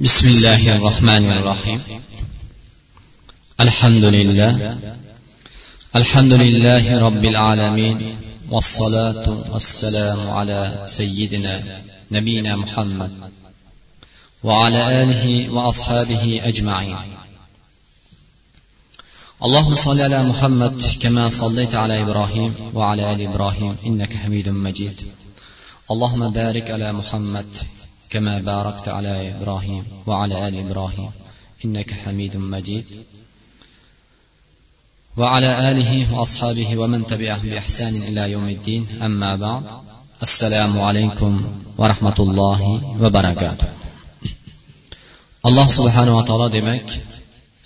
بسم الله الرحمن الرحيم. الحمد لله. الحمد لله رب العالمين. والصلاة والسلام على سيدنا نبينا محمد وعلى آله وأصحابه أجمعين. اللهم صل على محمد كما صليت على إبراهيم وعلى آل إبراهيم إنك حميد مجيد. اللهم بارك على محمد كما باركت على إبراهيم وعلى آل إبراهيم إنك حميد مجيد. وعلى آله وأصحابه ومن تبعهم بإحسان إلى يوم الدين أما بعد السلام عليكم ورحمة الله وبركاته. alloh subhanava taolo demak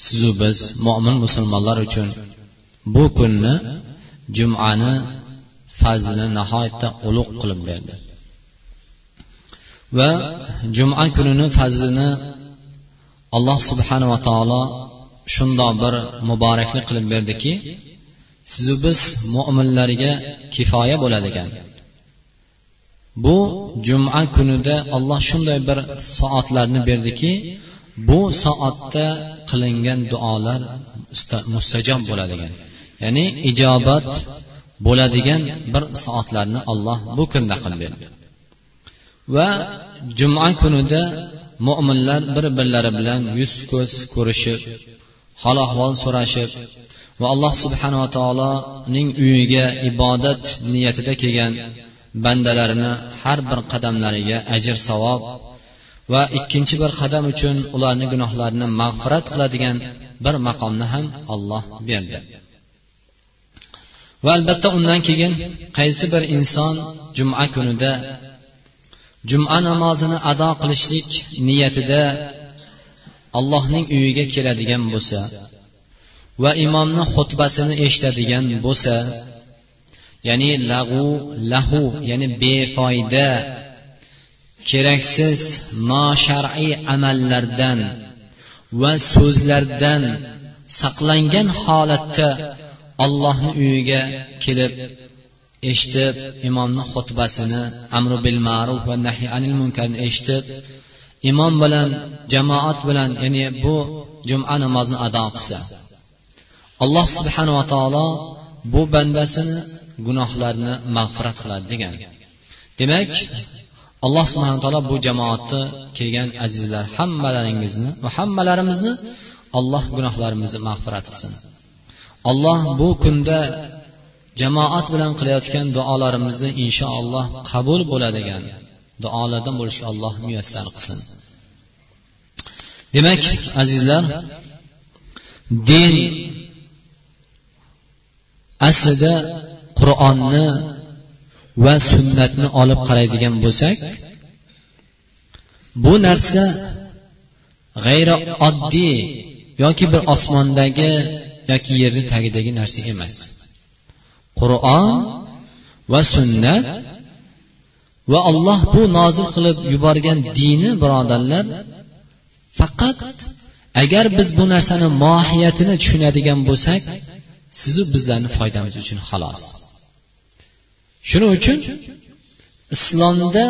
sizu biz mo'min musulmonlar uchun bu kunni jumani fazlini nihoyatda ulug' qilib berdi. Va juma kunini fazlini alloh subhanava taolo shundoq bir muboraklik qilib berdiki sizu biz mo'minlarga kifoya bo'ladigan bu juma kunida alloh shunday bir soatlarni berdiki bu soatda qilingan duolar mustajob bo'ladigan ya'ni ijobat bo'ladigan bir soatlarni alloh bu kunda qilib berdi va juma kunida mo'minlar bir birlari bilan yuz ko'z ko'rishib hol ahvol so'rashib va alloh subhanava taoloning uyiga ibodat niyatida kelgan bandalarini har bir qadamlariga ajr savob va ikkinchi bir qadam uchun ularni gunohlarini mag'firat qiladigan bir maqomni ham olloh berdi. Va albatta undan keyin qaysi bir inson juma kunida juma namozini ado qilishlik niyatida allohning uyiga keladigan bo'lsa va imomni xutbasini eshitadigan bo'lsa ya'ni lag'u lahu ya'ni befoyda keraksiz noshar'iy amallardan va so'zlardan saqlangan holatda ollohni uyiga kelib eshitib imomni xutbasini amri bil ma'ruf va nahiy anil munkarni eshitib imom bilan jamoat bilan ya'ni bu juma namozini ado qilsa. Alloh subhanava taolo bu bandasini gunohlarini mag'firat qiladi degan. Demak alloh subhana taolo bu jamoatni kelgan azizlar hammalaringizni va hammalarimizni alloh gunohlarimizni mag'firat qilsin. Alloh bu kunda jamoat bilan qilayotgan duolarimizni inshaalloh qabul bo'ladigan duolardan bo'lishga alloh muyassar qilsin. Demak azizlar din aslida qur'onni va sunnatni olib qaraydigan bo'lsak bu narsa g'ayri oddiy yoki bir osmondagi yoki yerni tagidagi narsa emas. Qur'on va sunnat va alloh bu nozil qilib yuborgan dini birodarlar faqat agar biz bu narsani mohiyatini tushunadigan bo'lsak sizu bizlarni foydamiz uchun xolos. Shuning uchun islomda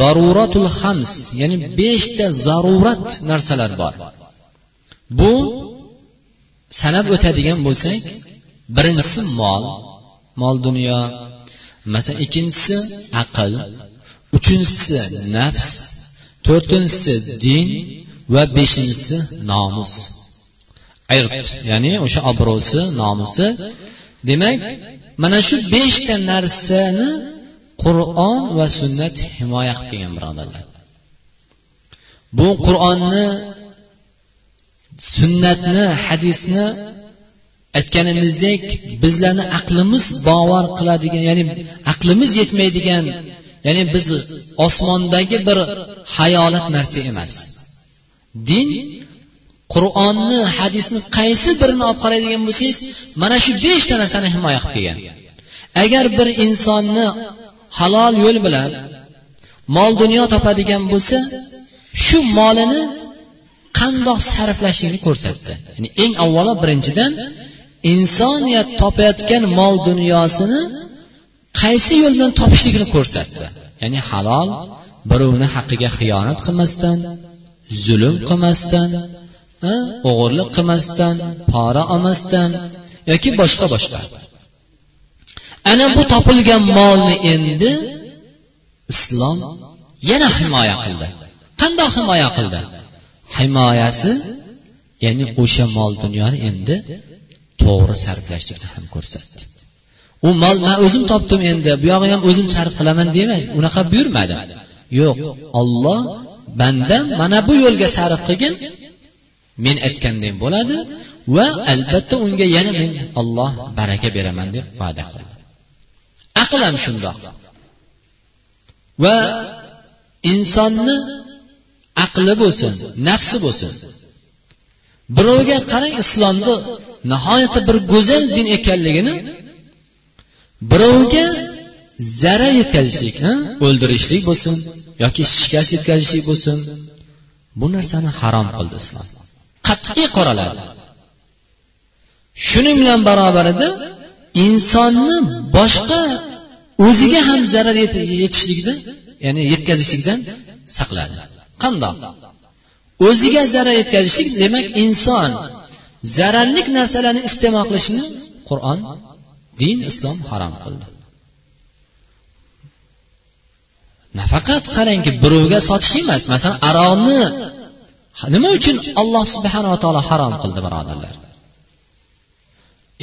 daruratul hams ya'ni beshta zarurat narsalar bor. Bu sanab o'tadigan bo'lsak birinchisi mol mol dunyo masalan ikkinchisi aql uchinchisi nafs to'rtinchisi din va beshinchisi nomus. Irt ya'ni o'sha obro'si nomusi. Demak mana shu beshta narsani qur'on va sunnat himoya qilib kelgan birodarlar. Bu qur'onni sunnatni hadisni aytganimizdek bizlarni aqlimiz bovar qiladigan ya'ni aqlimiz yetmaydigan ya'ni biz osmondagi bir hayolat narsa emas. Din qur'onni hadisni qaysi birini olib qaraydigan bo'lsangiz mana shu beshta narsani himoya qilib kelgan. Agar bir insonni halol yo'l bilan mol dunyo topadigan bo'lsa shu molini qandoq sarflashlikni ko'rsatdi. Ya'ni eng avvalo birinchidan insoniyat topayotgan mol dunyosini qaysi yo'l bilan topishligini ko'rsatdi. Ya'ni halol birovni haqqiga xiyonat qilmasdan zulm qilmasdan o'g'irlik qilmasdan pora olmasdan yoki boshqa boshqa. Ana bu topilgan molni endi islom yana himoya qildi. Qandoq himoya qildi? Himoyasi ya'ni o'sha mol dunyoni endi to'g'ri sarflashlikni ham ko'rsatdi. U mol man o'zim topdim endi bu yog'i ham o'zim sarf qilaman demay unaqa buyurmadi. Yo'q olloh bandam mana bu yo'lga sarf qilgin men aytgandek bo'ladi va albatta unga yana men olloh baraka beraman deb va'da qildi. Aql ham shundoq. Va insonni aqli bo'lsin nafsi bo'lsin. Birovga qarang islomni nihoyatda bir go'zal din ekanligini birovga zarar yetkazishlik o'ldirishlik bo'lsin yoki shikast yetkazishlik bo'lsin bu narsani harom qildi islom. Qat'iy qoraladi shuning bilan barobarida insonni boshqa o'ziga ham zarar yetishlikdan ya'ni yetkazishlikdan saqladi. Qandoq? O'ziga zarar yetkazishlik demak inson zararlik narsalarni iste'mol qilishni qur'on din islom harom qildi. Nafaqat qarangki birovga sotish emas masalan aroqni nima uchun alloh subhanava taolo harom qildi birodarlar?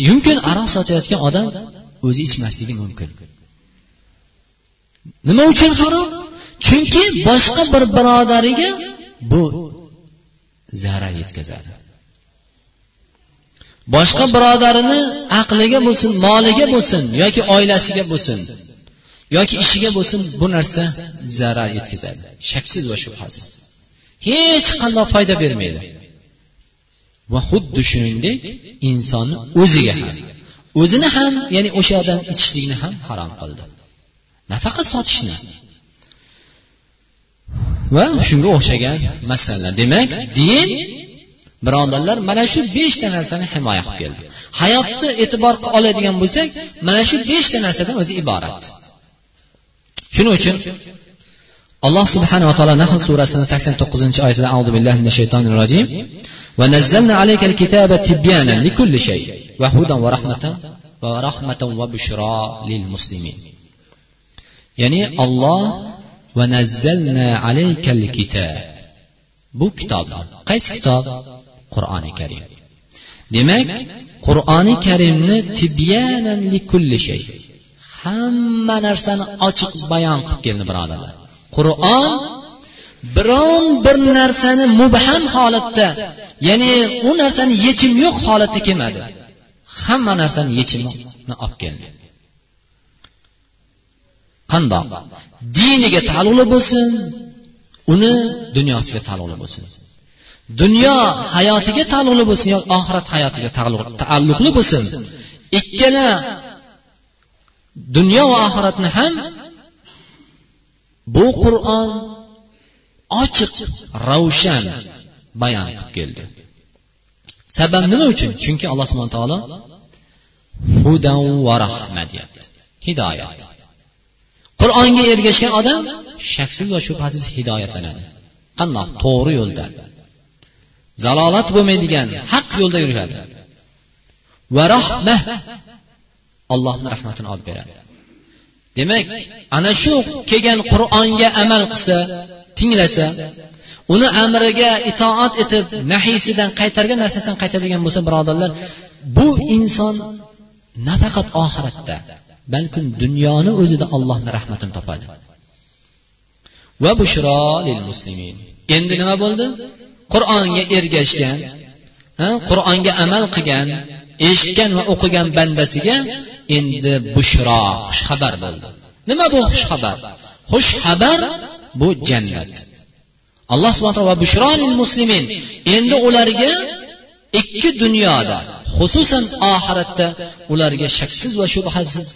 Mumkin aroq sotayotgan odam o'zi ichmasligi mumkin. Nima uchun harom? Chunki boshqa bir birodariga bu zarar yetkazadi. Boshqa birodarini aqliga bo'lsin moliga bo'lsin yoki oilasiga bo'lsin yoki ishiga bo'lsin bu narsa zarar yetkazadi. Shaksiz va shubhasiz. Hech qanday foyda bermaydi. Va xuddi shuningdek insonni o'ziga ham o'zini ham ya'ni o'sha odam ichishlikni ham harom qildi. Nafaqat sotishni. Va shunga o'xshagan masalalar. Demak din birodarlar mana shu beshta narsani himoya qilib keldi hayotni e'tibor oladigan bo'lsak mana shu beshta narsadan o'zi iborat shuning uchun alloh subhanava taolo nahl surasini sakson to'qqizinchi oyatida audu billahi minash shaytonir rojim ونزلنا عليك الكتاب تبيانا لكل شيء وهدى ورحمة ورحمة وبشرى للمسلمين ya'ni olloh va nazzalna alaykal kitob bu kitob qaysi kitob Qur'oni karim. Demak qur'oni karimni tibyanan likulli shay. Hamma narsani ochiq bayon qilib keldi birodarlar. Qur'on biron bir narsani mubham holatda ya'ni u narsani yechim yo'q holatda kelmadi. Hamma narsani yechimini olib keldi. Qandoq? Diniga taalluqli bo'lsin uni dunyosiga taalluqli bo'lsin. Dunyo hayotiga taalluqli bo'lsin yoki oxirat hayotiga taalluqli bo'lsin. Ikkala dunyo va oxiratni ham bu qur'on ochiq ravshan bayon qilib keldi. Sabab nima uchun? Chunki alloh subhana taolo hudan va rahma deyapti. Hidoyat. Qur'onga ergashgan odam shaksiz va shubhasiz hidoyatlanadi. Qandoq to'g'ri yo'lda. Zalolat bo'lmaydigan haq yo'lda yuradi va rahma allohni rahmatini olib beradi. Demak ana shu kelgan qur'onga amal qilsa tinglasa uni amriga itoat etib nahiysidan qaytargan narsasidan qaytadigan bo'lsa birodarlar bu inson nafaqat oxiratda balkim dunyoni o'zida allohni rahmatini topadi. Va bushro lil muslimin. Endi nima bo'ldi? Qur'onga ergashgan qur'onga amal qilgan eshitgan va o'qigan bandasiga endi bushro xushxabar bo'ldi. Nima bu xushxabar? Xushxabar bu jannat. Alloh subhana taolo va bushro muslimin endi ularga ikki dunyoda xususan oxiratda ularga shaksiz va shubhasiz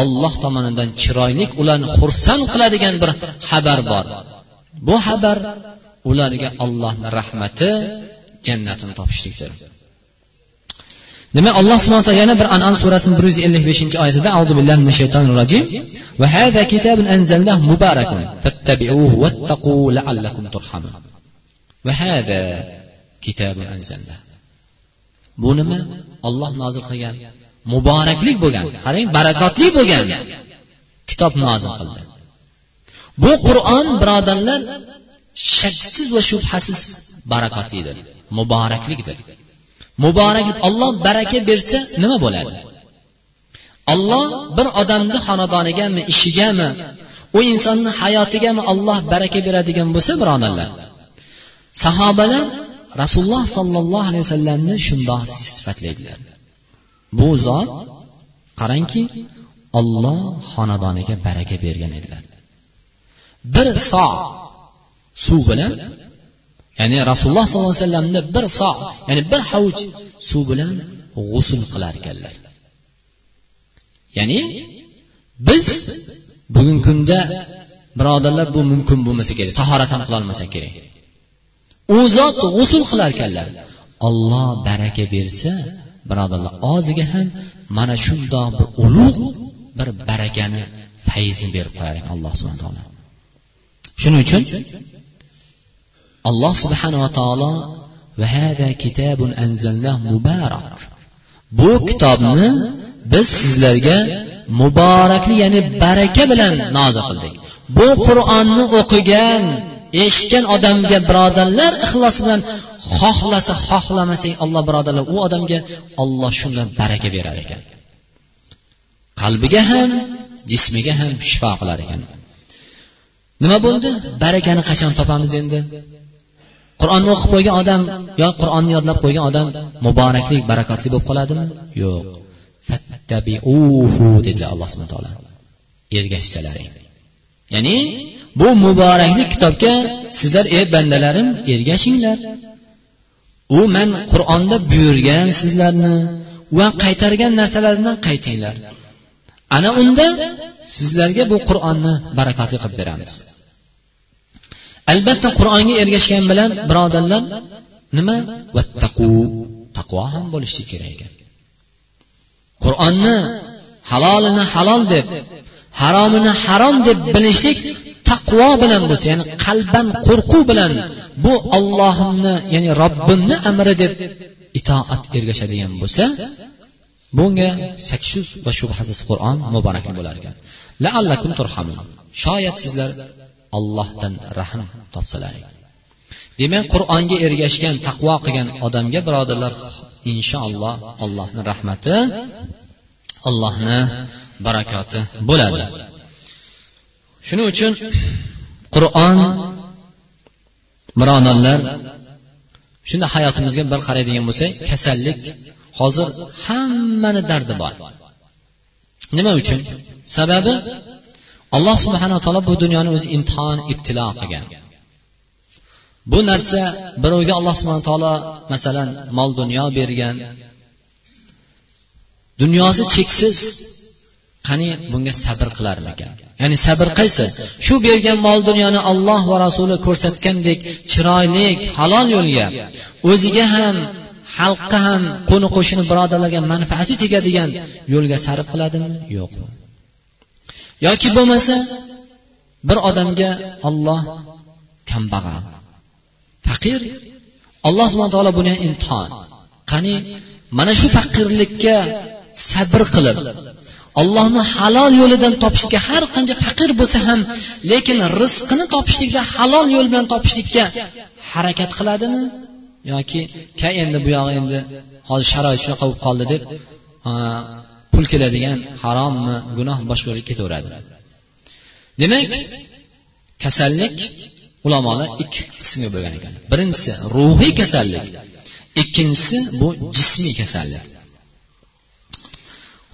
olloh tomonidan chiroyli ularni xursand qiladigan bir xabar bor. Bu xabar ularga allohni rahmati jannatini topishlikdir. Demak alloh subhana taolo yana bir anom surasini bir yuz ellik beshinchi oyatida audu billahi mina shaytonir rojim va hada kitabun anzalnahu mubarakun fattabi'uhu vattaqu la'allakum turhamun. Bu nima? Olloh nozil qilgan muboraklik bo'lgan qarang barakotli bo'lgan kitob nozil qildi. Bu qur'on birodarlar shaksiz va shubhasiz barakotlidir muboraklikdir. Muborak olloh baraka bersa nima bo'ladi? Olloh bir odamni xonadonigami ishigami u insonni hayotigami olloh baraka beradigan bo'lsa birodarlar sahobalar rasululloh sollallohu alayhi vasallamni shundoq sifatlaydilar. Bu zot qarangki olloh xonadoniga baraka bergan edilar. Bir so suv bilan ya'ni rasululloh sollallohu alayhi vasallamni bir so ya'ni bir hovuch suv bilan g'usul qilar ekanlar. Ya'ni biz bugungi kunda birodarlar bu mumkin bo'lmasa kerak tahorat ham qilolmasa kerak. U zot g'usul qilar ekanlar. Olloh baraka bersa birodarlar og'ziga ham mana shundoq bir ulug' bir barakani fayzni berib qo'yar ekan alloh subhana taolo shuning uchun alloh subhanava taolo mubarak bu kitobni biz sizlarga muborakli ya'ni baraka bilan nozil qildik. Bu qur'onni o'qigan eshitgan odamga birodarlar ixlos bilan xohlasa xohlamasak olloh birodarlar u odamga olloh shundan baraka berar ekan. Qalbiga ham jismiga ham shifo qilar ekan. Nima bo'ldi? Barakani qachon topamiz endi? Qur'onni o'qib qo'ygan odam yo qur'onni yodlab qo'ygan odam muborakli barakotli bo'lib qoladimi? Yo'q. Fattabiuhu dedilar alloh subhana taolo. Ergashsalaring. Ya'ni bu muborakli kitobga sizlar ey bandalarim ergashinglar. U man qur'onda buyurgan sizlarni va qaytargan narsalardan qaytinglar. Ana unda sizlarga bu qur'onni barakotli qilib beramiz. Albatta qur'onga ergashgan bilan birodarlar nima? Vattaqu. Taqvo ham bo'lishi kerak ekan. Qur'onni halolini halol deb haromini harom deb bilishlik taqvo bilan bo'lsa ya'ni qalban qo'rquv bilan bu ollohimni ya'ni robbimni amri deb itoat ergashadigan bo'lsa bunga shaksiz va shubhasiz qur'on muborakli bo'lar ekan laallakum shoyat sizlar allohdan rahm topsalar. Demak qur'onga ergashgan taqvo qilgan odamga birodarlar inshaalloh allohni rahmati allohni barakoti bo'ladi. Shuning uchun qur'on birodarlar shunda hayotimizga bir qaraydigan bo'lsak kasallik hozir hammani dardi bor. Nima uchun? Sababi alloh subhanaa taolo bu dunyoni o'zi imtihon ibtilo qilgan. Bu narsa birovga alloh subhana taolo masalan mol dunyo bergan. Dunyosi cheksiz qani bunga sabr qilarmikan? Ya'ni sabr qaysi? Shu bergan mol dunyoni olloh va rasuli ko'rsatgandek chiroyli halol yo'lga o'ziga ham xalqqa ham qo'ni qo'shni birodarlarga manfaati tegadigan yo'lga sarf qiladimi? Yo'qmi yoki bo'lmasa bir odamga olloh kambag'al. Faqir alloh subhana taolo buni imtihon. Qani mana shu faqirlikka sabr qilib ollohni halol yo'lidan topishga har qancha faqir bo'lsa ham lekin rizqini topishlikda halol yo'l bilan topishlikka harakat qiladimi? Yoki ka endi bu yog'i endi hozir sharoit shunaqa bo'lib qoldi deb pul keladigan harommi gunoh boshqa yo'lga ketaveradi. Demak kasallik ulamolar ikki qismga bo'lgan ekan. Birinchisi ruhiy kasallik ikkinchisi bu jismiy kasallik.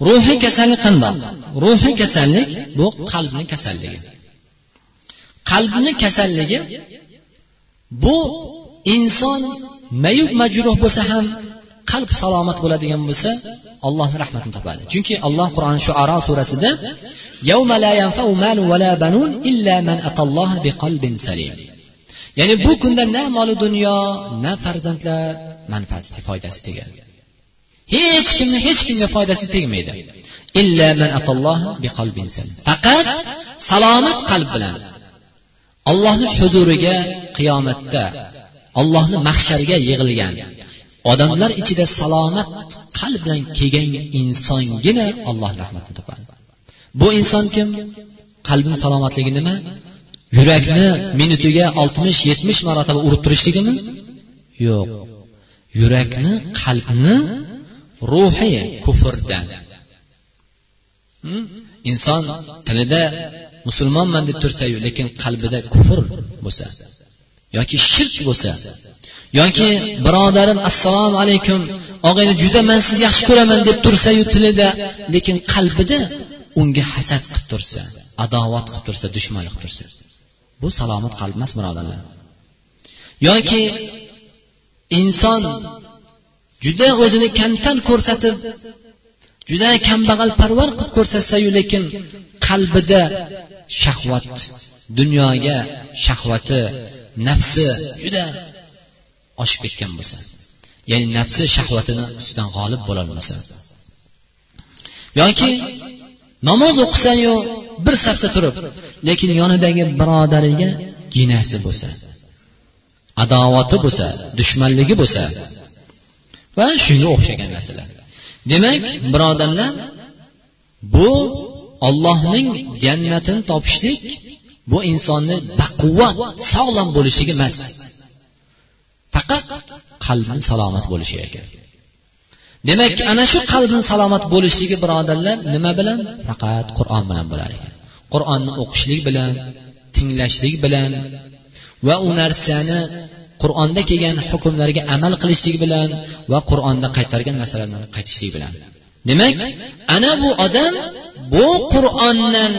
Ruhiy kasallik qandoq? Ruhiy kasallik bu qalbni kasalligi. Qalbni kasalligi bu inson mayub majruh bo'lsa ham qalb salomat bo'ladigan bo'lsa allohni rahmatini topadi. Chunki alloh qur'oni shuaro surasida ya'ni bu kunda na molu dunyo na farzandlar manfaati foydasi tegadi. Hech kimni hech kimga foydasi tegmaydi. Faqat salomat qalb bilan ollohni huzuriga qiyomatda ollohni mahshariga yig'ilgan odamlar ichida salomat qalb bilan kelgan insongina alloh rahmatini topadi. Bu inson kim? Qalbini salomatligi nima? Yurakni minutiga oltmish yetmish marotaba urib turishligimi yo'q. Yurakni qalbni ruhi kufrdan. Hmm? inson tilida musulmonman deb tursayu lekin qalbida kufr bo'lsa yoki shirk bo'lsa yoki birodarim assalomu alaykum og'ayni juda man sizni yaxshi ko'raman deb tursayu tilida lekin qalbida unga hasad qilib tursa adovat qilib tursa dushmanlik qilib tursa bu salomat qalb emas birodarlar. Yoki inson juda o'zini kamtar ko'rsatib juda kambag'al parvar qilib ko'rsatsayu lekin qalbida shahvat dunyoga shahvati nafsi juda oshib ketgan bo'lsa. Ya'ni nafsi shahvatini ustidan g'olib bo'lolmasa. Yoki namoz o'qisayu bir safda turib lekin yonidagi birodariga ginasi bo'lsa adovati bo'lsa dushmanligi bo'lsa va shunga o'xshagan narsalar. Demak birodarlar bu ollohning jannatini topishlik bu insonni baquvvat sog'lom bo'lishligi emas. Faqat qalbim salomat bo'lishi ekan. Demak ana shu qalbni salomat bo'lishligi birodarlar nima bilan? Faqat qur'on bilan bo'lar ekan. Qur'onni o'qishlik bilan tinglashlik bilan va u narsani qur'onda kelgan hukmlarga amal qilishlik bilan va qur'onda qaytargan narsalardan qaytishlik bilan. Demak ana bu odam bu qur'ondan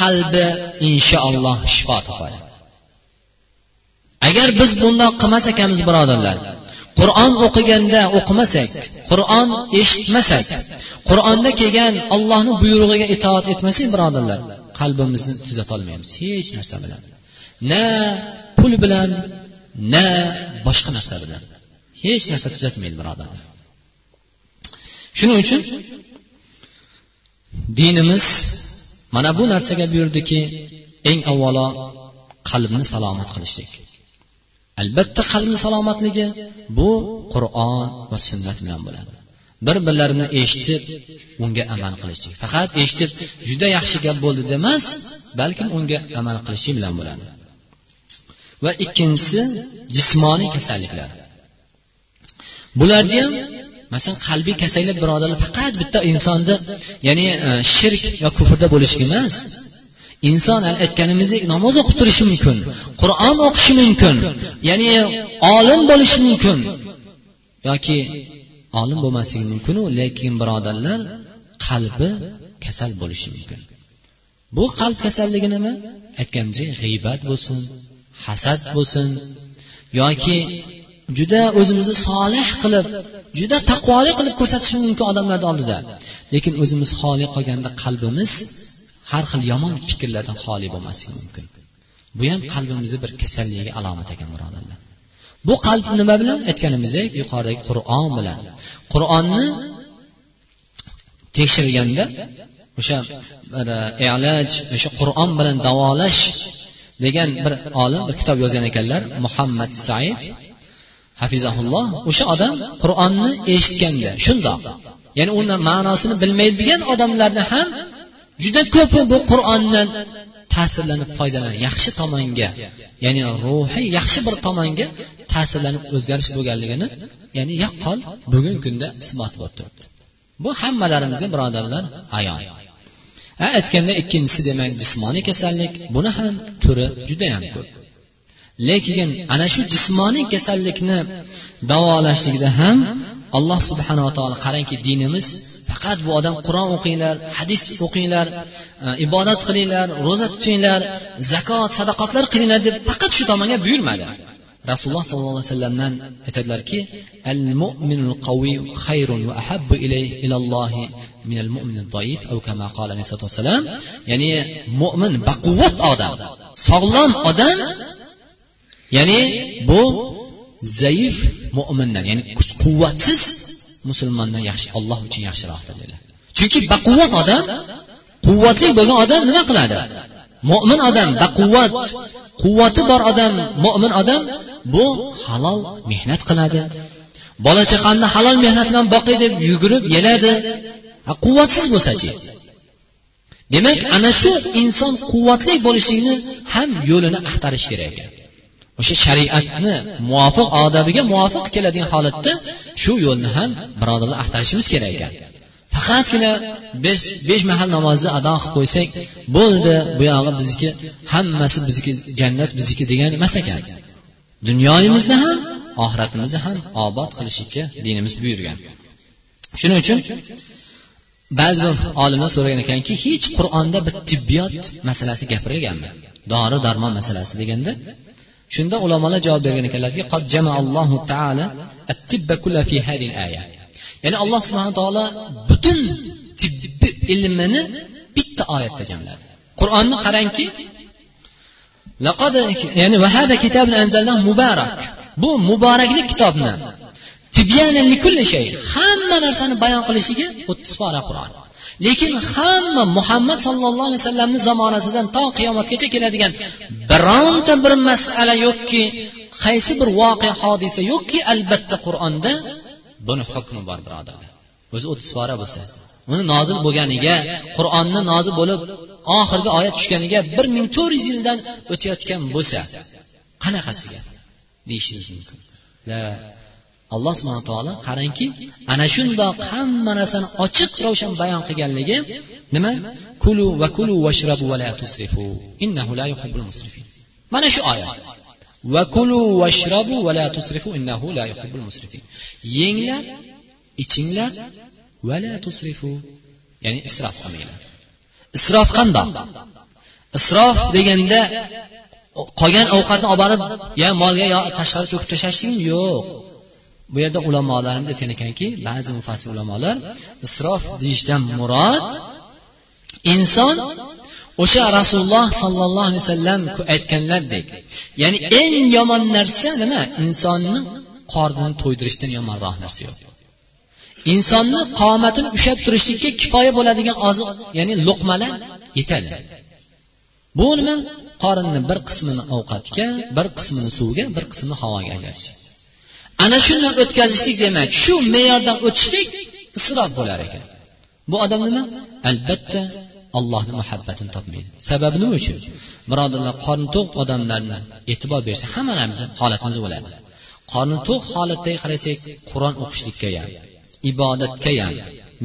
qalbi inshaalloh shifo topadi. Agar biz bundoq qilmas ekanmiz birodarlar qur'on o'qiganda o'qimasak qur'on eshitmasak qur'onda kelgan ollohni buyrug'iga itoat etmasak birodarlar qalbimizni tuzatolmaymiz hech narsa bilan. Na pul bilan na boshqa narsa bilan. Hech narsa tuzatmaydi birodarlar. Shuning uchun dinimiz mana bu narsaga buyurdiki eng avvalo qalbni salomat qilishlik. Albatta qalbni salomatligi bu qur'on va sunnat bilan bo'ladi. Bir birlarini eshitib unga amal qilishlik faqat eshitib juda yaxshi gap bo'ldi demas balkim unga amal qilishlik bilan bo'ladi. Va ikkinchisi jismoniy kasalliklar. Bularni ham masalan qalbiy kasallik birodarlar faqat bitta insonni ya'ni e, shirk va kufrda bo'lishligi emas inson aytganimizdek namoz o'qib turishi mumkin qur'on o'qishi mumkin ya'ni olim bo'lishi mumkin. Yoki olim bo'lmasligi mumkinu lekin birodarlar qalbi kasal bo'lishi mumkin. Bu qalb kasalligi nima? Aytganimdek g'iybat bo'lsin hasad bo'lsin yoki juda o'zimizni solih qilib juda taqvoli qilib ko'rsatish mumkin odamlarni oldida. Lekin o'zimiz xoli qolganda qalbimiz har xil yomon fikrlardan xoli bo'lmasligi mumkin. Bu ham qalbimizni bir kasalligiga alomat ekan birodarlar bu qalb nima bilan aytganimizdek yuqoridagi qur'on bilan. Qur'onni tekshirganda o'sha bir elaj o'sha qur'on bilan davolash degan bir olim bir kitob yozgan ekanlar muhammad said hafizahulloh o'sha odam qur'onni eshitganda shundoq ya'ni uni ma'nosini bilmaydigan odamlarni ham juda ko'pi bu qur'ondan ta'sirlanib foydalanadi. Yaxshi tomonga ya'ni ruhiy yaxshi bir tomonga ta'sirlanib o'zgarish bo'lganligini ya'ni yaqqol bugungi kunda isbot bo'lib turibdi. Bu hammalarimizga birodarlar ayon. Aytganda ikkinchisi demak jismoniy kasallik buni ham turi judayam ko'p. Lekin ana shu jismoniy kasallikni davolashlikda ham alloh subhanava taolo qarangki dinimiz faqat bu odam qur'on o'qinglar hadis o'qinglar e, ibodat qilinglar ro'za tutinglar zakot sadaqatlar qilinglar deb faqat shu tomonga buyurmadi. Rasululloh sollallohu alayhi vasallamdan aytadilarki al mu'minul qaviy khayrun va ahabbu ilallohi minal mu'minid zaif au kama qala alayhi vasallam ya'ni mo'min baquvvat odam sog'lom odam ya'ni bu zaif mo'mindan ya'ni quvvatsiz musulmondan yaxshi olloh uchun yaxshiroqdir dedilar chunki baquvvat odam quvvatli bo'lgan odam nima qiladi? Mo'min odam baquvvat quvvati bor odam mo'min odam bu halol mehnat qiladi. Bola chaqamni halol mehnat bilan boqiy deb yugurib yeladi. Quvvatsiz bo'lsachi demak ana shu inson quvvatli bo'lishlikni ham yo'lini axtarish kerak ekan. O'sha shariatni muvofiq odabiga muvofiq keladigan holatda shu yo'lni ham birodarlar axtarishimiz kerak ekan. Faqatgina besh besh mahal namozni ado qilib qo'ysak bo'ldi buyog'i bizniki hammasi bizniki jannat bizniki degan emas ekan. Dunyoyimizni ham oxiratimizni ham obod qilishlikka dinimiz buyurgan. Shuning uchun ba'zi bir olimlar so'ragan ekanki hech qur'onda bir tibbiyot masalasi gapirilganmi dori darmon masalasi deganda shunda ulamolar javob bergan ekanlarki ya'ni alloh subhana taolo butun tibbi ilmini bitta oyatda jamladi. Qur'onni qarangki ya'ni muborak bu muboraklik kitobni hamma narsani bayon qilishiga o'ttiz pora qur'on. Lekin hamma muhammad sollallohu alayhi vasallamni zamonasidan to qiyomatgacha keladigan bironta bir masala yo'qki qaysi bir voqea hodisa yo'qki albatta qur'onda buni hukmi bor birodarlar. O'zi o'ttiz pora bo'lsa uni nozil bo'lganiga qur'onni nozil bo'lib oxirgi oyat tushganiga bir ming to'rt yuz yildan o'tayotgan bo'lsa qanaqasiga deyishimiz mumkin? La alloh subhana taolo qarangki ana shundoq hamma narsani ochiq ravshan bayon qilganligi nima? Kulu va kulu vashrabu va la tusrifu. Innahu la yuhibbul musrifin. Mana shu oyat. Va kulu vashrabu va la tusrifu innahu la yuhibbul musrifin. Yenglar ichinglar va la tusrifu. Ya'ni isrof qilmanglar. Isrof qandoq? Isrof deganda qolgan ovqatni olib borib yo molga yo tashqari to'kib tashlashlikmi yo'q. Bu yerda ulamolarimiz aytgan ekanki ba'zi mufassir ulamolar isrof deyishdan murod inson o'sha rasululloh sollallohu alayhi vasallam aytganlaridek ya'ni eng yomon narsa nima? Insonni qornini to'ydirishdan yomonroq narsa yo'q. Insonni qomatini ushlab turishlikka kifoya bo'ladigan oziq ya'ni luqmalar yetadi. Bu nima? Qorinni bir qismini ovqatga bir qismini suvga bir qismini havoga ajratish ana shundan o'tkazishlik demak shu me'yordan o'tishlik isrof bo'lar ekan. Bu odam nima? Albatta allohni muhabbatini topmaydi. Sababi nima uchun? Birodarlar qorni to'q odamlarni e'tibor bersak hammalarimizni holatimiz bo'ladi. Qorni to'q holatdagi qarasak qur'on o'qishlikka ham ibodatga ham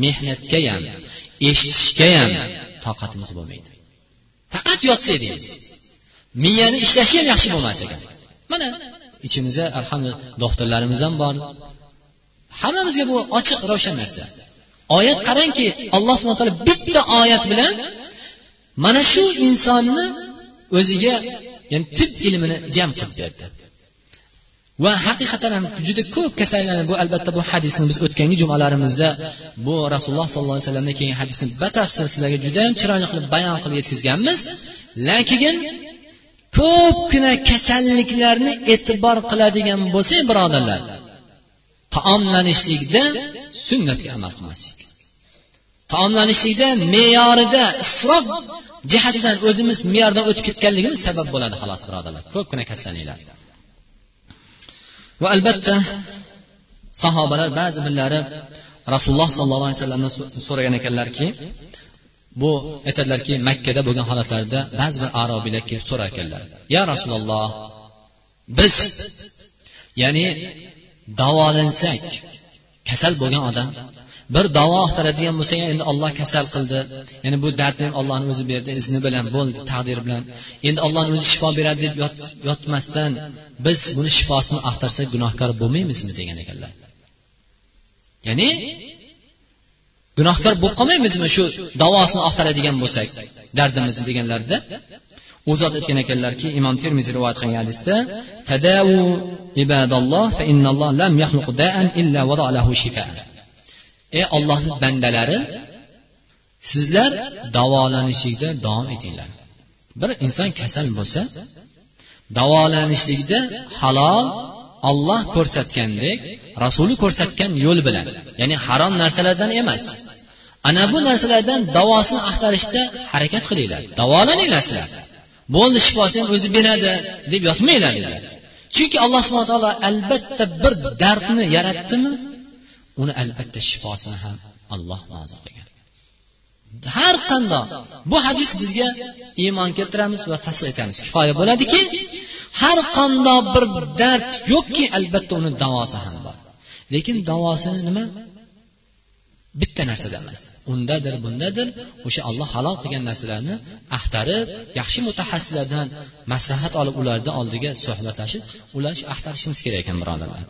mehnatga ham eshitishga ham toqatimiz bo'lmaydi. Faqat yotsak deymiz. Miyani ishlashi ham yaxshi bo'lmas ekan. Mana ichimizda alhamdulillah doktorlarimiz ham bor. Hammamizga bu ochiq ravshan narsa. Oyat qarangki alloh subhana taolo bitta oyat bilan mana shu insonni o'ziga ya'ni tib ilmini jam qilib berdi. Va haqiqatan ham juda ko'p kasallarni bu albatta bu hadisni biz o'tgangi jumalarimizda bu rasululloh sollallohu alayhi vasallamdan kelgan hadisni batafsil sizlarga judayam chiroyli qilib bayon qilib yetkazganmiz. Lekin ko'pgina kasalliklarni e'tibor qiladigan bo'lsak birodarlar taomlanishlikda sunnatga amal qilmaslik. Taomlanishlikda me'yorida isrof jihatidan o'zimiz me'yordan o'tib ketganligimiz sabab bo'ladi xolos birodarlar ko'pgina kasalliklar. Va albatta sahobalar ba'zi birlari rasululloh sollallohu alayhi vasallamdan so'ragan ekanlarki bu aytadilarki makkada bo'lgan holatlarida ba'zi bir arobiylar kelib so'rar ekanlar. Ya rasululloh biz ya'ni davolansak kasal bo'lgan odam bir davo axtaradigan bo'lsa endi olloh kasal qildi. Ya'ni bu dardni ollohni o'zi berdi izni bilan bo'ldi taqdiri bilan. Endi ollohni o'zi shifo beradi deb yotmasdan biz buni shifosini axtarsak gunohkor bo'lmaymizmi? degan ekanlar. Ya'ni gunohkor bo'lib qolmaymizmi shu davosini oqtaradigan bo'lsak dardimizni deganlarida? U zot aytgan ekanlarki imom termiziy rivoyat qilgan hadisda tadavu ibadalloh fa innalloh lam yakhluq da'an illa vada lahu shifa ey ollohni bandalari sizlar davolanishlikda davom etinglar. Bir inson kasal bo'lsa davolanishlikda halol olloh ko'rsatgandek rasuli ko'rsatgan yo'l bilan ya'ni harom narsalardan emas ana bu narsalardan davosini axtarishda harakat qilinglar. Davolaninglar sizlar. Bo'ldi shifosini ham o'zi beradi deb yotmanglar dedilar chunki alloh subhana taolo albatta bir dardni yaratdimi uni albatta shifosini ham alloh nozil qilgan. Har qandoq. Bu hadis bizga iymon keltiramiz va tasdiq etamiz. Kifoya bo'ladiki har qandoq bir dard yo'qki albatta uni davosi ham bor. Lekin davosini nima? Bitta narsada emas. Undadir bundadir. O'sha olloh halol qilgan narsalarni axtarib yaxshi mutaxassislardan maslahat olib ularni oldiga suhbatlashib ularni axtarishimiz kerak ekan birodarlar.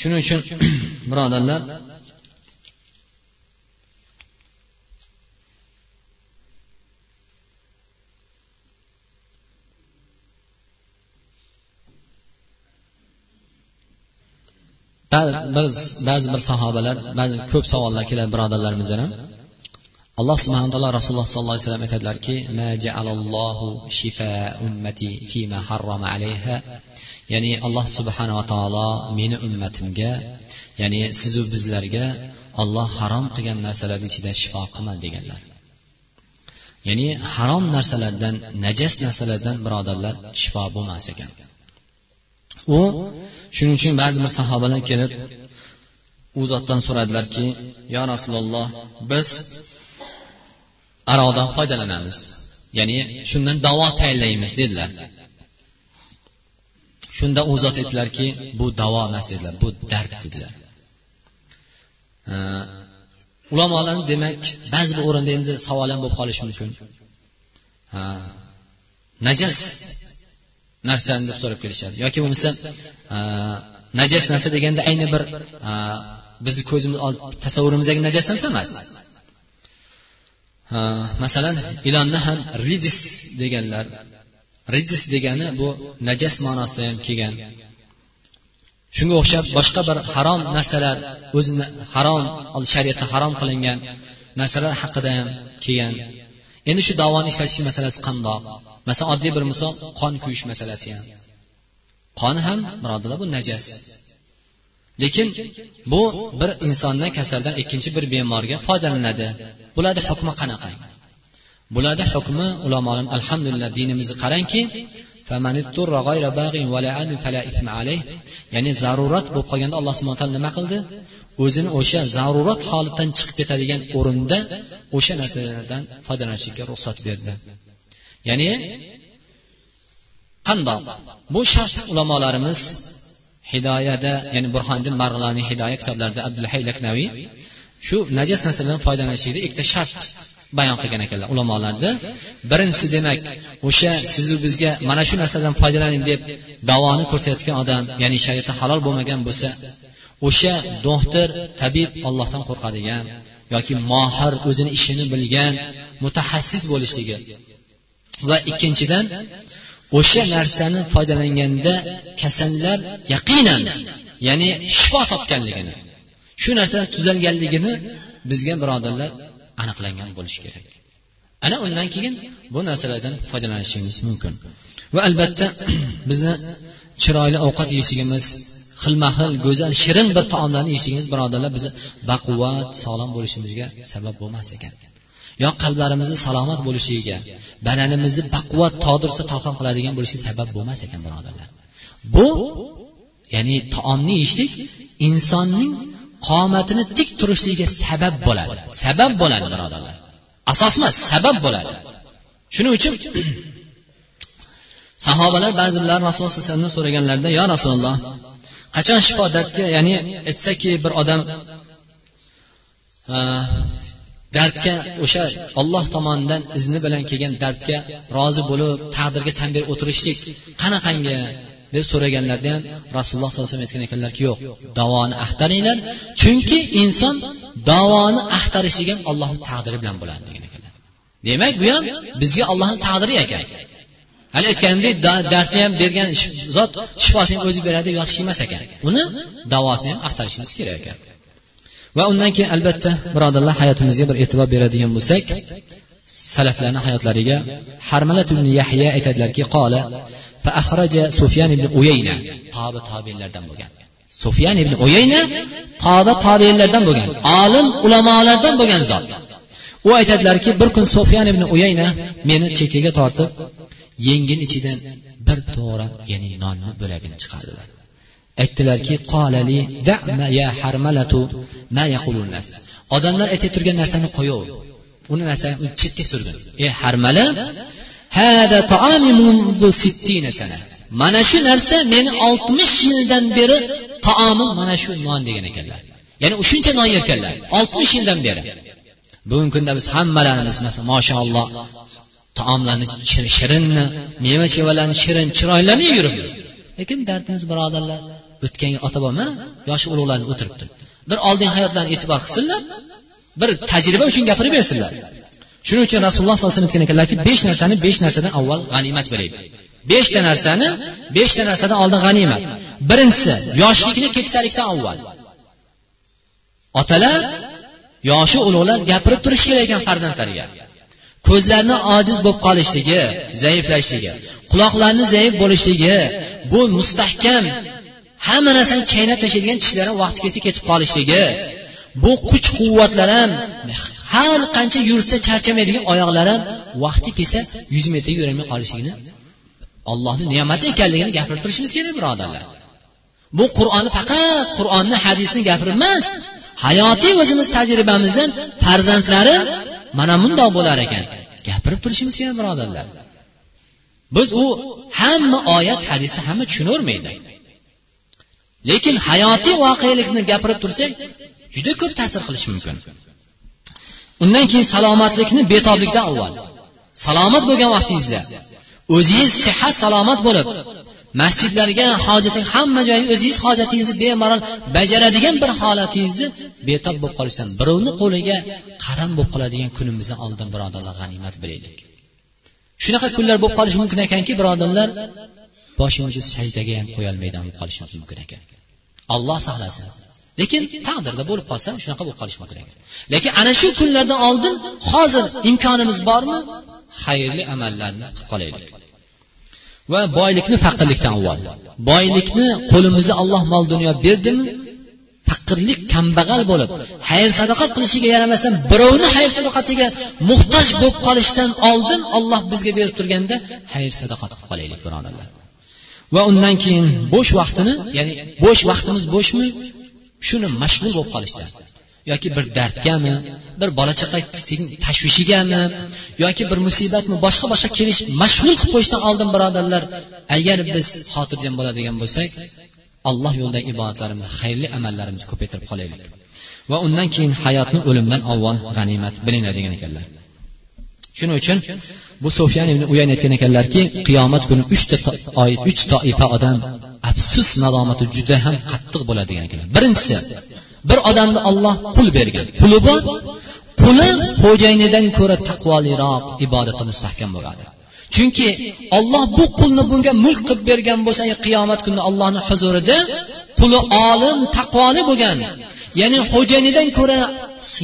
Shuning uchun birodarlar biz ba'zi bir sahobalar ba'zi ko'p savollar keladi birodarlarimizdan ham alloh subhana taolo rasululloh sollallohu alayhi vasallam aytadilarki ya'ni alloh subhanava taolo meni ummatimga ya'ni sizu bizlarga olloh harom qilgan narsalarni ichida shifo qilmadi deganlar. Ya'ni harom narsalardan najas narsalardan birodarlar shifo bo'lmas ekan. U shuning uchun ba'zi bir sahobalar kelib u zotdan so'radilarki yo rasululloh biz aroqdan foydalanamiz. Ya'ni shundan davo tayinlaymiz dedilar. Shunda u zot aytdilarki bu davo emas dedilar bu dard dedilar. Ulamolar demak ba'zi bir o'rinda endi savol ham bo'lib qolishi mumkin. Najas narsani deb so'rab kelishadi. Yoki bo'lmasa e, najas narsa deganda ayni bir e, bizni ko'zimiz tasavvurimizdagi najas narsa emas. E, masalan ilonni ham rijis deganlar rijis degani bu najas ma'nosida ham kelgan. Shunga o'xshab boshqa bir harom narsalar o'zini harom shariatda harom qilingan narsalar haqida ham kelgan. Endi shu davoni ishlatish masalasi qandoq? Masalan oddiy bir misol qon kuyish masalasi ham. Qon ham birodarlar bu najas. Lekin bu bir insondan kasaldan ikkinchi bir bemorga foydalanadi. Bularni hukmi qanaqa? Bularni hukmi ulamolar alhamdulillah dinimizni qarangki ya'ni zarurat bo'lib qolganda alloh subhana taolo nima qildi? O'zini o'sha zarurat holatdan chiqib ketadigan o'rinda o'sha narsalardan foydalanishlikka ruxsat berdi. Ya'ni qandoq? Bu shart ulamolarimiz hidoyada ya'ni burhoniddin marg'iloniy hidoya kitoblarida abdullahay laknaviy shu najas narsalardan foydalanishlikda ikkita shart bayon qilgan ekanlar ulamolarni birinchisi demak o'sha sizu bizga mana shu narsadan foydalaning deb davoni ko'rsatayotgan odam ya'ni shariatda halol bo'lmagan bo'lsa o'sha doktor tabib ollohdan qo'rqadigan yoki mohir o'zini ishini bilgan mutaxassis bo'lishligi va ikkinchidan o'sha narsani foydalanganda kasallar yaqinan ya'ni shifo topganligini shu narsa tuzalganligini bizga birodarlar aniqlangan bo'lishi kerak. Ana undan keyin bu narsalardan foydalanishimiz mumkin. Va albatta bizni chiroyli ovqat yeyishligimiz xilma xil go'zal shirin bir taomlarni yeyishligimiz birodarlar bizni baquvvat sog'lom bo'lishimizga sabab bo'lmas ekan. Yo qalblarimizni salomat bo'lishiga badanimizni baquvvat todirsa talqon qiladigan bo'lishiga sabab bo'lmas ekan birodarlar. Bu ya'ni taomni yeyishlik insonning qomatini tik turishligiga sabab bo'ladi. Sabab bo'ladi birodarlar. Asos emas sabab bo'ladi. Shuning uchun sahobalar ba'zi bilar rasululloh sallallohu alayhi vasallamdan so'raganlarida yo rasululloh qachon shifo dardga ya'ni aytsaki bir odam dardga o'sha olloh tomonidan izni bilan kelgan dardga rozi bo'lib taqdirga tan berib o'tirishlik qanaqangi deb so'raganlarida ham rasululloh sollallohu alayhi vasallam aytgan ekanlarki yo'q davoni axtaringlar chunki inson davoni axtarishligi ham allohni taqdiri bilan bo'ladi degan ekanlar. Demak bu ham bizga ollohni taqdiri ekan hali aytganimdek dardni ham bergan zot shifosini o'zi beradi deb yotish emas ekan. Uni davosini ham axtarishimiz kerak ekan va undan keyin albatta birodarlar hayotimizga bir e'tibor beradigan bo'lsak salaflarni hayotlariga harmalat ibn yahya aytadilarki qola sufyan ibn uyayna. Tobi tobiinlardan bo'lgan. Sufyan ibn uyayna toba tobiinlardan bo'lgan. Olim ulamolardan bo'lgan zot. U aytadilarki bir kun sufyan ibn uyayna meni chekkaga tortib yengin ichidan bir to'g'ra ya'ni nonni bo'lagini chiqardilar. Aytdilarki qolali da'ma ya harmalatu ma yaqulun nas. Odamlar aytib turgan narsani qo'yaver uni narsani chetga surgin. Ey harmala hada taami mundu sittina sana. Mana shu narsa meni oltmish yildan beri taomim mana shu non degan ekanlar. Ya'ni shuncha non yerkanlar oltmish yildan beri. Bugungi kunda biz hammalarimiz masalan mashaalloh taomlarni shirinni meva chevalarni shirin chiroylarni yeb yuribmiz. Lekin dardimiz birodarlar o'tganga ota bobo mana yoshi ulug'larni o'tiribdi. Bir oldingi hayotlarini e'tibor qilsinlar bir tajriba uchun gapirib bersinlar. Shuning uchun rasululloh sollallohu alayhi vasallam aytgan ekanlarki besh narsani besh narsadan avval g'animat bo'laydi beshta narsani beshta narsadan oldin g'animat. Birinchisi yoshlikni keksalikdan avval. Otalar yoshi ulug'lar gapirib turishi kerak ekan farzandlariga. Ko'zlarni ojiz bo'lib qolishligi zaiflashishligi quloqlarni zaif bo'lishligi bu mustahkam hamma narsani chaynab tashlaydigan tishlari vaqti kelsa ketib qolishligi bu kuch quvvatlar ham har qancha yursa charchamaydigan oyoqlar ham vaqti kelsa yuz metr yurolmay qolishligini ollohni ne'mati ekanligini gapirib turishimiz kerak birodarlar. Bu qur'onni faqat qur'onni hadisni gapirib emas hayotiy o'zimiz tajribamizdan farzandlari mana bundoq bo'lar ekan gapirib turishimiz kerak birodarlar. Biz u hamma oyat hadisni hamma tushunavermaydi lekin hayotiy voqelikni gapirib tursak juda ko'p ta'sir qilishi mumkin. Undan keyin salomatlikni betoblikdan avval salomat bo'lgan vaqtingizda o'zingiz sihat salomat bo'lib masjidlarga hojating hamma joyga o'zingiz hojatingizni bemalol bajaradigan bir holatingizni betob bo'lib qolishdan birovni qo'liga qaram bo'lib qoladigan kunimizni oldin birodarlar g'animat bilaylik. Shunaqa kunlar bo'lib qolishi mumkin ekanki birodarlar boshimizni sajdaga ham qo'yolmaydigan bo'lib qolishimiz mumkin ekan. Olloh saqlasin lekin taqdirda bo'lib qolsa shunaqa bo'lib qolishi mumkin ekan. Lekin ana shu kunlardan oldin hozir imkonimiz bormi? Xayrli amallarni qilib qolaylik. Va boylikni faqirlikdan avval. Boylikni qo'limizga alloh mol dunyo berdimi? Faqirlik kambag'al bo'lib xayr sadoqat qilishiga yaramasdan birovni xayr sadoqatiga muhtoj bo'lib qolishdan oldin olloh bizga berib turganda xayr sadoqat qilib qolaylik birodarlar. Va undan keyin bo'sh vaqtini ya'ni bo'sh vaqtimiz bo'shmi? Shuni mashg'ul bo'lib qolishdan yoki bir dardgami bir bola chaqa tashvishigami yoki bir musibatmi boshqa boshqa kelish mashg'ul qilib qo'yishdan oldin birodarlar agar biz xotirjam bo'ladigan bo'lsak alloh yo'lida ibodatlarimizni xayrli amallarimizni ko'paytirib qolaylik. Va undan keyin hayotni o'limdan avval g'animat bilinglar degan ekanlar. Shuning uchun bu sufyan ibn uyan aytgan ekanlarki qiyomat kuni uchta uch toifa odam afsus nadomati juda ham qattiq bo'ladi degan ekanlar birinchisi bir odamni olloh qul bergan. Quli bor quli xo'jayinidan ko'ra taqvoliroq ibodati mustahkam bo'ladi. Chunki olloh bu qulni bunga mulk qilib bergan bo'lsa qiyomat kuni ollohni huzurida quli olim taqvoli bo'lgan ya'ni xo'jayinidan ko'ra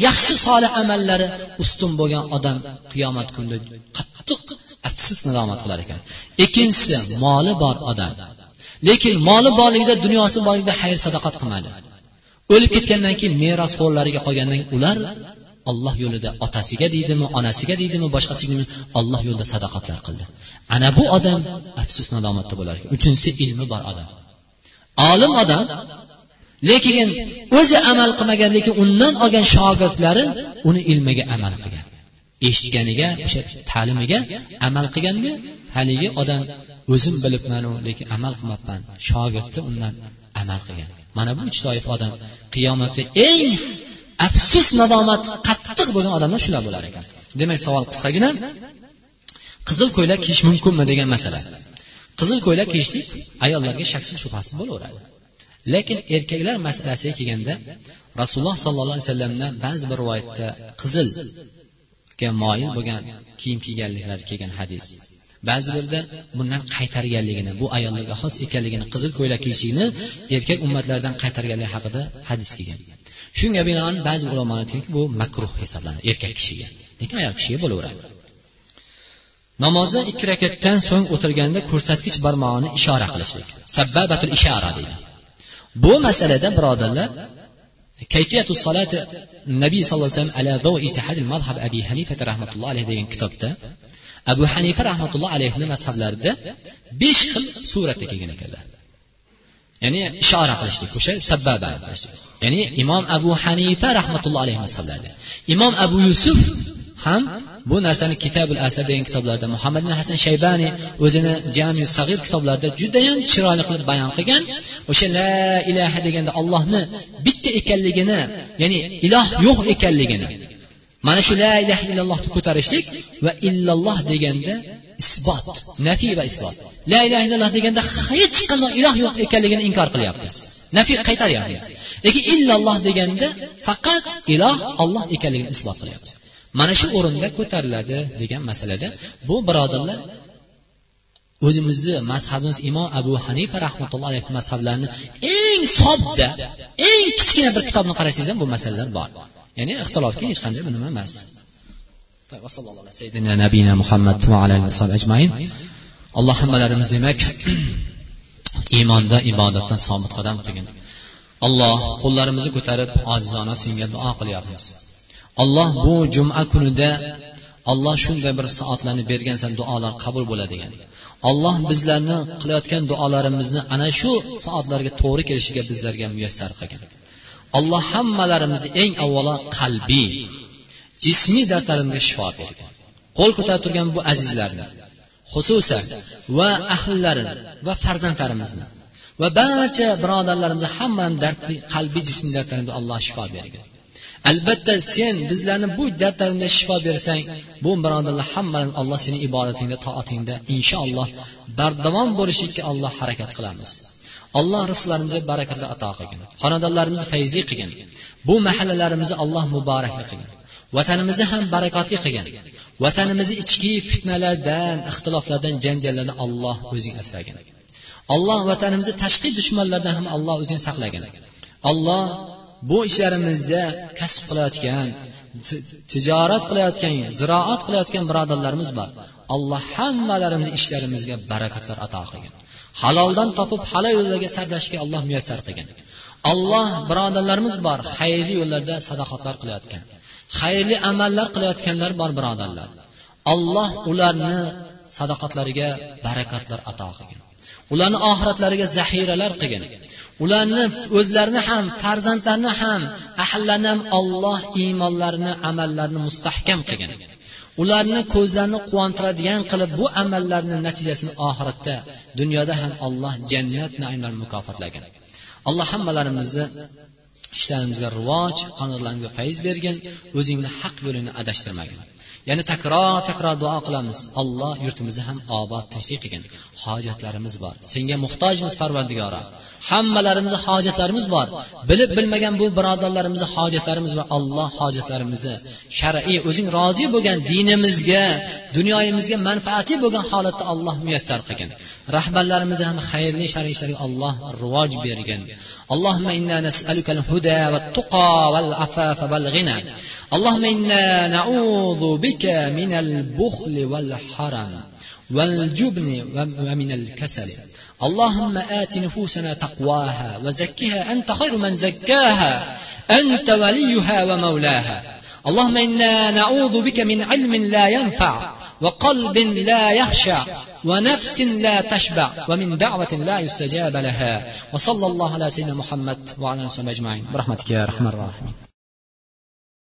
yaxshi solih amallari ustun bo'lgan odam qiyomat kunida qattiq afsus nadomat qilar ekan. Ikkinchisi moli bor odam. Lekin moli borligida dunyosi borligida xayr sadoqat qilmadi o'lib ketgandan keyin merosxo'rlariga qolgandan ular olloh yo'lida otasiga deydimi onasiga deydimi boshqasiga olloh yo'lida sadoqatlar qildi. Ana bu odam afsus nadomatda bo'lar ekan. Uchinchisi ilmi bor odam. Olim odam lekin o'zi amal qilmagan lekin undan olgan shogirdlari uni ilmiga amal qilgan. Eshitganiga o'sha ta'limiga amal qilganda haligi odam o'zim bilibmanu lekin amal qilmabman shogirdi undan amal qilgan. Mana bu uch toifa odam qiyomatda eng afsus nadomat qattiq bo'lgan odamlar shular bo'lar ekan. Demak savol qisqagina qizil ko'ylak kiyish mumkinmi degan masala. Qizil ko'ylak kiyishlik ayollarga shaksiz shubhasiz bo'laveradi. Lekin erkaklar masalasiga kelganda rasululloh sollallohu alayhi vasallamdan ba'zi bir rivoyatda qizilga moyil bo'lgan kiyim kiyganliklari kelgan hadis. Ba'zi birda bundan qaytarganligini bu ayollarga xos ekanligini qizil ko'ylak kiyishlikni erkak ummatlardan qaytarganligi haqida hadis kelgan. Shunga binoan ba'zi ulamolar aytganki bu makruh hisoblanadi erkak kishiga. Lekin ayol kishiga bo'laveradi. Namozda ikki rakatdan so'ng o'tirganda ko'rsatkich barmog'ini ishora qilishlik. Sabbabatul ishora deydi. bu masalada birodarlar kayfiyatu salati nabiy sallallohu alayhi vasallam ala do ijtihadil madhab abi hanifa rahmatulloh alayhi degan kitobda abu hanifa rahmatulloh alayhini mazhablarida besh xil suratda kelgan ekanlar. Ya'ni ishora qilishlik o'sha sababa ya'ni imom abu hanifa rahmatulloh alayhi mazhablarida. Imom abu yusuf ham bu narsani kitabul asar degan kitoblarda muhammad ibn hasan shaybani o'zini jami sag'ir kitoblarida judayam chiroyli qilib bayon qilgan. O'sha la ilaha deganda ollohni bitta ekanligini ya'ni iloh yo'q ekanligini mana shu la ilaha illallohni ko'tarishlik va illalloh deganda isbot nafiy va isbot. La ilaha illalloh deganda hech qanday iloh yo'q ekanligini inkor qilyapmiz. Nafiy qaytaryapmiz. Lekin illalloh deganda faqat iloh olloh ekanligini isbot qilyapmiz. Mana shu o'rinda ko'tariladi degan masalada bu birodarlar o'zimizni mazhabimiz imom abu hanifa rahmatulloh alayhi mazhablarini eng sodda eng kichkina bir kitobni qarasangiz ham bu masalalar bor. Ya'ni ixtilofga hech qanday nima emas. Nabiyina muhammad ajmain. Alloh hammalarimiz demak iymonda ibodatda sobit qadam qilgin. Alloh qo'llarimizni ko'tarib ojizona senga duo qilyapmiz. Alloh bu juma kunida olloh shunday bir soatlarni bergansan duolar qabul bo'ladigan alloh bizlarni qilayotgan duolarimizni ana shu soatlarga to'g'ri kelishiga bizlarga muyassar qilgan. Alloh hammalarimizni eng avvalo qalbiy jismiy dardlarimizga shifo bergan. Qo'l ko'tarib turgan bu azizlarni xususan va ahllarini va farzandlarimizni va barcha birodarlarimizni hammani dardli qalbiy jismiy dardlarimizga alloh shifo bergan. Albatta sen bizlarni bu dardlarimizga shifo bersang bu birodarlar hammalarni alloh seni ibodatingda toatingda inshaalloh bardavom bo'lishlikka alloh harakat qilamiz. Alloh rizqlarimizga barakatlar ato qilgin. Xonadonlarimizni fayzli qilgin. Bu mahallalarimizni alloh muborakli qilgin. Vatanimizni ham barakotli qilgin. Vatanimizni ichki fitnalardan ixtiloflardan janjallardan alloh o'zing asragin. Alloh vatanimizni tashqi dushmanlardan ham alloh o'zing saqlagin. Alloh bu ishlarimizda kasb qilayotgan tijorat qilayotgan ziroat qilayotgan birodarlarimiz bor. Alloh hammalarimizni ishlarimizga barakatlar ato qilgin. Haloldan topib halol yo'llarga sarflashga alloh muyassar qilgin. Alloh birodarlarimiz bor xayrli yo'llarda sadoqatlar qilayotgan xayrli amallar qilayotganlar bor birodarlar. Alloh ularni sadoqatlariga barakatlar ato qilgin. Ularni oxiratlariga zaxiralar qilgin. Ularni o'zlarini ham farzandlarini ham ahllarini ham olloh iymonlarini amallarini mustahkam qilgan. Ularni ko'zlarini quvontiradigan qilib bu amallarni natijasini oxiratda dunyoda ham alloh jannat naimlar mukofotlagan. Alloh hammalarimizni ishlarimizga rivoj xonadonlarimizga fayz bergin o'zingni haq yo'lingni adashtirmagin. Ya'ni takror takror duo qilamiz. Alloh yurtimizni ham obod tinchlik qilgin. Hojatlarimiz bor. Senga muhtojmiz parvardigoro hammalarimizni hojatlarimiz bor. Bilib bilmagan bu birodarlarimizni hojatlarimiz bor alloh hojatlarimizni shar'iy o'zing rozi bo'lgan dinimizga dunyoyimizga manfaatli bo'lgan holatda alloh muyassar qilgin. Rahbarlarimizni ham xayrli shar'iy ishlarga alloh rivoj bergin اللهم إنا نسألك الهدى والتقى والعفاف والغنى اللهم إنا نعوذ بك من البخل والحرم والجبن ومن الكسل اللهم آت نفوسنا تقواها وزكها أنت خير من زكاها أنت وليها ومولاها اللهم إنا نعوذ بك من علم لا ينفع وقلب لا يخشع ونفس لا تشبع ومن دعوة لا يستجاب لها. وصلى الله على سيدنا محمد وعلى آله وصحبه أجمعين. برحمتك يا أرحم الراحمين.